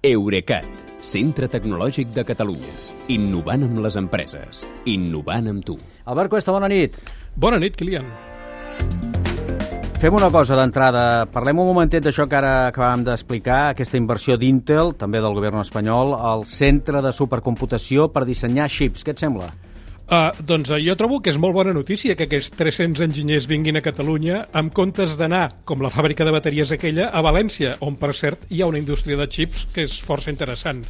Eurecat, centre tecnològic de Catalunya. Innovant amb les empreses. Innovant amb tu. Albert Cuesta, bona nit. Bona nit, Kilian. Fem una cosa d'entrada. Parlem un momentet d'això que ara acabàvem d'explicar, aquesta inversió d'Intel, també del govern espanyol, al centre de supercomputació per dissenyar xips. Què et sembla? Uh, doncs uh, jo trobo que és molt bona notícia que aquests 300 enginyers vinguin a Catalunya en comptes d'anar, com la fàbrica de bateries aquella, a València, on, per cert, hi ha una indústria de xips que és força interessant.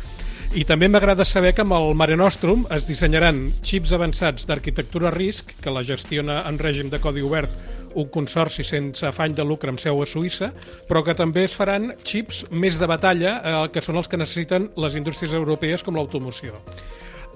I també m'agrada saber que amb el Mare Nostrum es dissenyaran xips avançats d'arquitectura RISC, que la gestiona en règim de codi obert un consorci sense afany de lucre amb seu a Suïssa, però que també es faran xips més de batalla, eh, que són els que necessiten les indústries europees com l'automoció.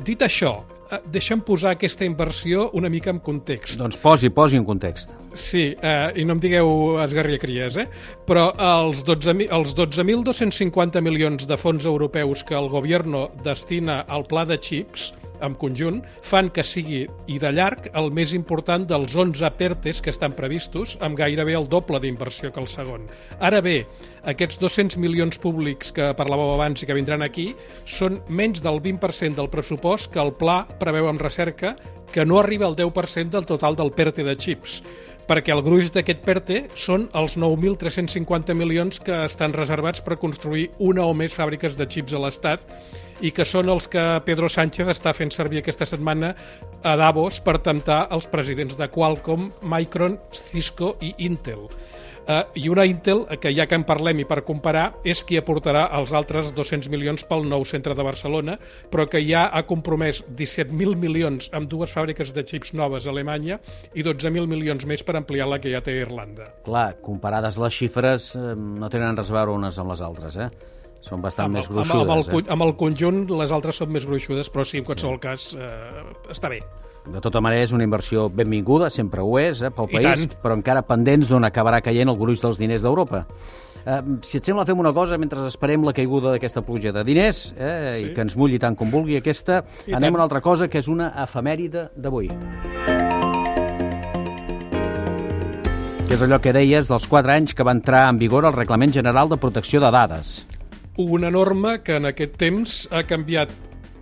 Dit això, eh, deixa'm posar aquesta inversió una mica en context. Doncs posi, posi en context. Sí, eh, i no em digueu esgarria cries, eh? però els 12.000 els 12.250 milions de fons europeus que el govern destina al pla de xips en conjunt fan que sigui, i de llarg, el més important dels 11 PERTES que estan previstos, amb gairebé el doble d'inversió que el segon. Ara bé, aquests 200 milions públics que parlàveu abans i que vindran aquí són menys del 20% del pressupost que el pla preveu en recerca, que no arriba al 10% del total del PERTE de xips perquè el gruix d'aquest PERTE són els 9.350 milions que estan reservats per construir una o més fàbriques de xips a l'Estat i que són els que Pedro Sánchez està fent servir aquesta setmana a Davos per temptar els presidents de Qualcomm, Micron, Cisco i Intel. Uh, I una Intel, que ja que en parlem i per comparar, és qui aportarà els altres 200 milions pel nou centre de Barcelona, però que ja ha compromès 17.000 milions amb dues fàbriques de xips noves a Alemanya i 12.000 milions més per ampliar la que ja té Irlanda. Clar, comparades les xifres, eh, no tenen res a veure unes amb les altres, eh? Són bastant amb, més amb, gruixudes. amb, el, eh? amb el conjunt, les altres són més gruixudes, però sí, en qualsevol cas, eh, està bé. De tota manera, és una inversió benvinguda, sempre ho és, eh, pel I país, tant. però encara pendents d'on acabarà caient el gruix dels diners d'Europa. Eh, si et sembla, fem una cosa mentre esperem la caiguda d'aquesta pluja de diners eh, Sí. i que ens mulli tant com vulgui aquesta. I anem tant. a una altra cosa, que és una efemèride d'avui. Que és allò que deies dels 4 anys que va entrar en vigor el Reglament General de Protecció de Dades. Una norma que en aquest temps ha canviat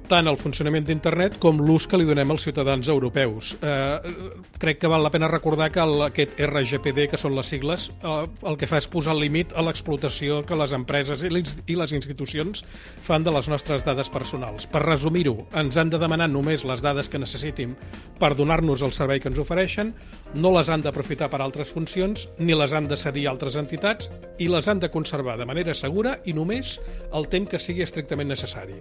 tant el funcionament d'internet com l'ús que li donem als ciutadans europeus. Eh, crec que val la pena recordar que el, aquest RGPD, que són les sigles, eh, el que fa és posar límit a l'explotació que les empreses i les, i les institucions fan de les nostres dades personals. Per resumir-ho, ens han de demanar només les dades que necessitin per donar-nos el servei que ens ofereixen, no les han d'aprofitar per altres funcions, ni les han de cedir a altres entitats, i les han de conservar de manera segura i només el temps que sigui estrictament necessari.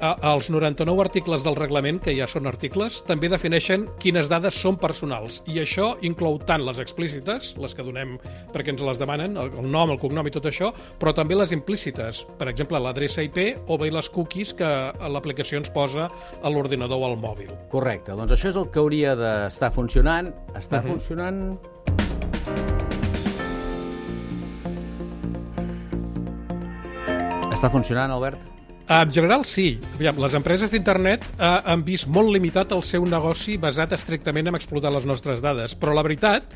Eh, Els 99 articles del reglament, que ja són articles, també defineixen quines dades són personals, i això inclou tant les explícites, les que donem perquè ens les demanen, el nom, el cognom i tot això, però també les implícites, per exemple, l'adreça IP o bé les cookies que l'aplicació ens posa a l'ordinador o al mòbil. Correcte, doncs això és el que hauria d'estar funcionant. Està Mhm. funcionant... Està funcionant, Albert? En general, sí. Aviam, les empreses d'internet eh, han vist molt limitat el seu negoci basat estrictament en explotar les nostres dades. Però la veritat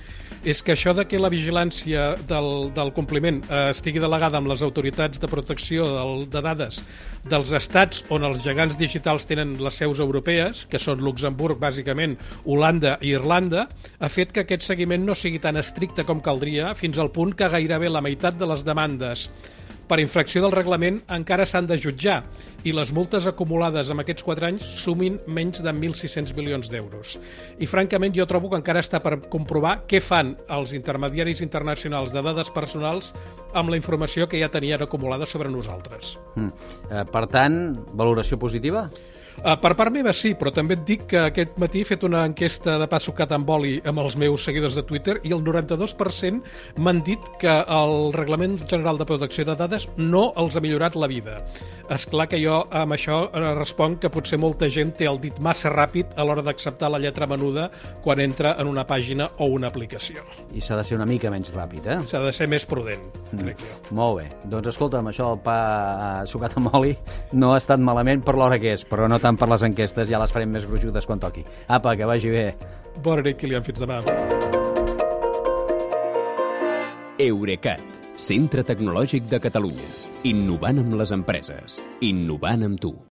és que això de que la vigilància del, del compliment eh, estigui delegada amb les autoritats de protecció del, de dades dels estats on els gegants digitals tenen les seus europees, que són Luxemburg, bàsicament, Holanda i Irlanda, ha fet que aquest seguiment no sigui tan estricte com caldria, fins al punt que gairebé la meitat de les demandes per infracció del reglament encara s'han de jutjar i les multes acumulades en aquests 4 anys sumin menys de 1.600 milions d'euros. I francament jo trobo que encara està per comprovar què fan els intermediaris internacionals de dades personals amb la informació que ja tenien acumulada sobre nosaltres. Mm. Eh, per tant, valoració positiva? Uh, per part meva sí, però també et dic que aquest matí he fet una enquesta de pa sucat amb oli amb els meus seguidors de Twitter i el 92% m'han dit que el Reglament General de Protecció de Dades no els ha millorat la vida. És clar que jo amb això eh, responc que potser molta gent té el dit massa ràpid a l'hora d'acceptar la lletra menuda quan entra en una pàgina o una aplicació. I s'ha de ser una mica menys ràpid, eh? S'ha de ser més prudent, crec jo. Molt bé. Doncs escolta'm, això del pa sucat amb oli no ha estat malament per l'hora que és, però no tant per les enquestes, ja les farem més gruixudes quan toqui. Apa, que vagi bé. Bona nit, Kilian. Fins demà. Eurecat, Centre Tecnològic de Catalunya. Innovant amb les empreses. Innovant amb tu.